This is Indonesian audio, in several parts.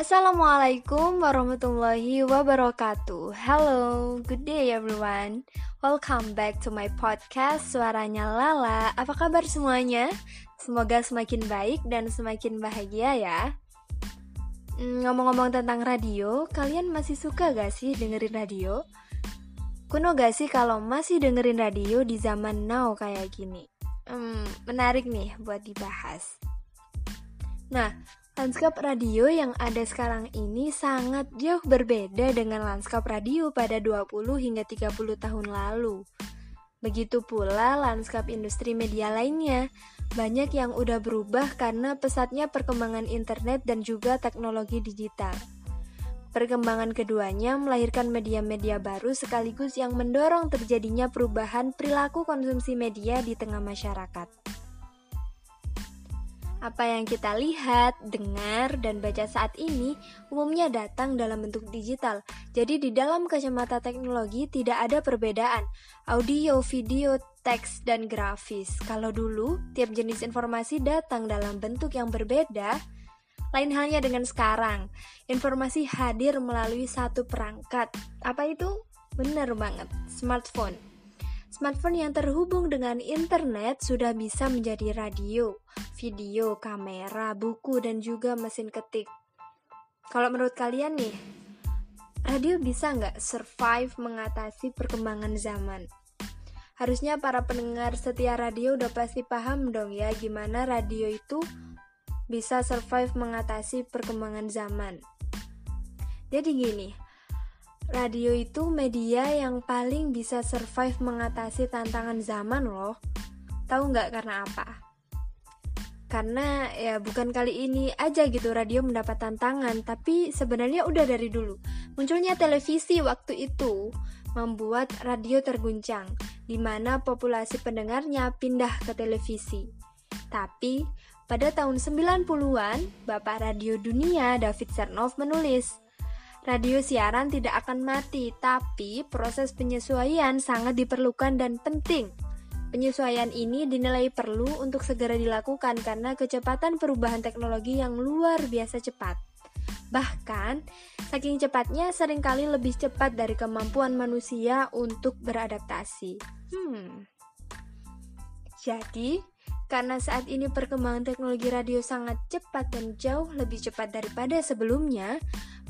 Assalamualaikum warahmatullahi wabarakatuh. Hello, good day everyone. Welcome back to my podcast Suaranya Lala. Apa kabar semuanya? Semoga semakin baik dan semakin bahagia ya. Hmm, ngomong-ngomong tentang radio, kalian masih suka gak sih dengerin radio? Kuno gak sih kalau masih dengerin radio di zaman now kayak gini? Hmm, menarik nih buat dibahas. Nah, Lanskap radio yang ada sekarang ini sangat jauh berbeda dengan lanskap radio pada 20 hingga 30 tahun lalu. Begitu pula lanskap industri media lainnya, banyak yang udah berubah karena pesatnya perkembangan internet dan juga teknologi digital. Perkembangan keduanya melahirkan media-media baru sekaligus yang mendorong terjadinya perubahan perilaku konsumsi media di tengah masyarakat. Apa yang kita lihat, dengar, dan baca saat ini umumnya datang dalam bentuk digital. Jadi di dalam kacamata teknologi tidak ada perbedaan audio, video, teks, dan grafis. Kalau dulu tiap jenis informasi datang dalam bentuk yang berbeda, lain halnya dengan sekarang. Informasi hadir melalui satu perangkat. Apa itu? Benar banget, smartphone. Smartphone yang terhubung dengan internet sudah bisa menjadi radio, video, kamera, buku, dan juga mesin ketik. Kalau menurut kalian nih, radio bisa nggak survive mengatasi perkembangan zaman? Harusnya para pendengar setia radio udah pasti paham dong ya gimana radio itu bisa survive mengatasi perkembangan zaman. Jadi gini, radio itu media yang paling bisa survive mengatasi tantangan zaman loh. Tahu nggak karena apa? Karena ya bukan kali ini aja gitu radio mendapat tantangan, tapi sebenarnya udah dari dulu. Munculnya televisi waktu itu membuat radio terguncang, di mana populasi pendengarnya pindah ke televisi. Tapi pada tahun 90-an, Bapak Radio Dunia David Sernov menulis, Radio siaran tidak akan mati, tapi proses penyesuaian sangat diperlukan dan penting. Penyesuaian ini dinilai perlu untuk segera dilakukan karena kecepatan perubahan teknologi yang luar biasa cepat. Bahkan, saking cepatnya sering kali lebih cepat dari kemampuan manusia untuk beradaptasi. Hmm. Jadi, karena saat ini perkembangan teknologi radio sangat cepat dan jauh lebih cepat daripada sebelumnya,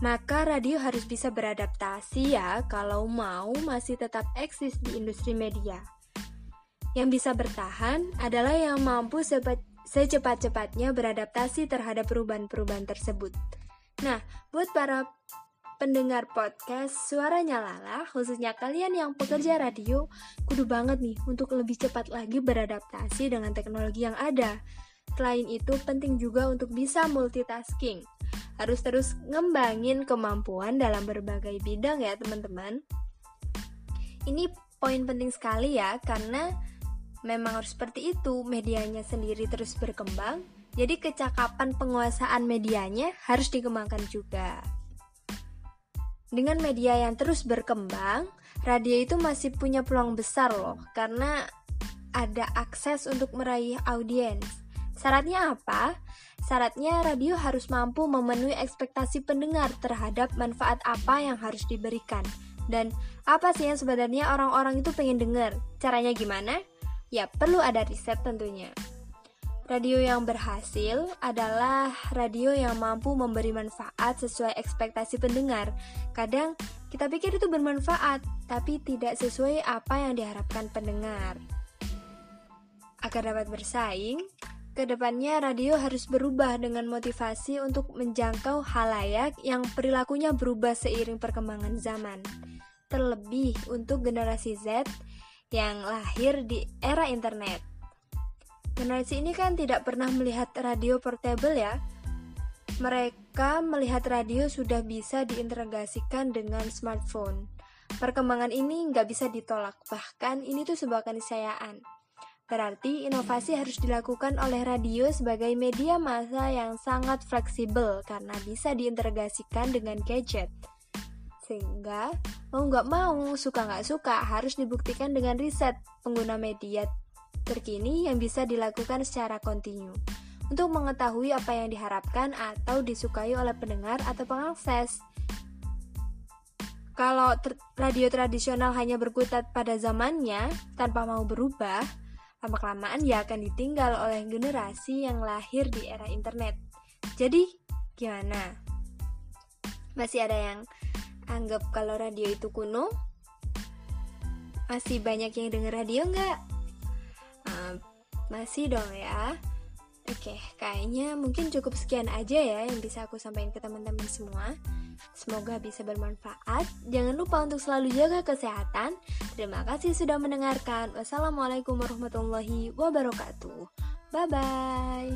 maka radio harus bisa beradaptasi ya kalau mau masih tetap eksis di industri media. Yang bisa bertahan adalah yang mampu secepat-cepatnya beradaptasi terhadap perubahan-perubahan tersebut. Nah, buat para pendengar podcast Suaranya Lala, khususnya kalian yang pekerja radio, kudu banget nih untuk lebih cepat lagi beradaptasi dengan teknologi yang ada. Selain itu, penting juga untuk bisa multitasking harus terus ngembangin kemampuan dalam berbagai bidang ya teman-teman. Ini poin penting sekali ya karena memang harus seperti itu medianya sendiri terus berkembang. Jadi kecakapan penguasaan medianya harus dikembangkan juga. Dengan media yang terus berkembang, radio itu masih punya peluang besar loh karena ada akses untuk meraih audiens. Syaratnya apa? Syaratnya radio harus mampu memenuhi ekspektasi pendengar terhadap manfaat apa yang harus diberikan. Dan apa sih yang sebenarnya orang-orang itu pengen dengar? Caranya gimana? Ya, perlu ada riset tentunya. Radio yang berhasil adalah radio yang mampu memberi manfaat sesuai ekspektasi pendengar. Kadang kita pikir itu bermanfaat, tapi tidak sesuai apa yang diharapkan pendengar. Agar dapat bersaing, Ke depannya, radio harus berubah dengan motivasi untuk menjangkau halayak yang perilakunya berubah seiring perkembangan zaman. Terlebih untuk generasi Z yang lahir di era internet. Generasi ini kan tidak pernah melihat radio portable ya. Mereka melihat radio sudah bisa diintegrasikan dengan smartphone. Perkembangan ini nggak bisa ditolak, bahkan ini tuh sebuah keniscayaan. Berarti inovasi harus dilakukan oleh radio sebagai media massa yang sangat fleksibel karena bisa diintegrasikan dengan gadget. Sehingga mau nggak mau, suka nggak suka harus dibuktikan dengan riset pengguna media terkini yang bisa dilakukan secara kontinu. untuk mengetahui apa yang diharapkan atau disukai oleh pendengar atau pengakses. Kalau radio tradisional hanya berkutat pada zamannya tanpa mau berubah, lama-kelamaan ya akan ditinggal oleh generasi yang lahir di era internet. Jadi, gimana? Masih ada yang anggap kalau radio itu kuno? Masih banyak yang denger radio nggak? Uh, masih dong ya. Oke, kayaknya mungkin cukup sekian aja ya yang bisa aku sampaikan ke teman-teman semua. Semoga bisa bermanfaat. Jangan lupa untuk selalu jaga kesehatan. Terima kasih sudah mendengarkan. Wassalamualaikum warahmatullahi wabarakatuh. Bye bye.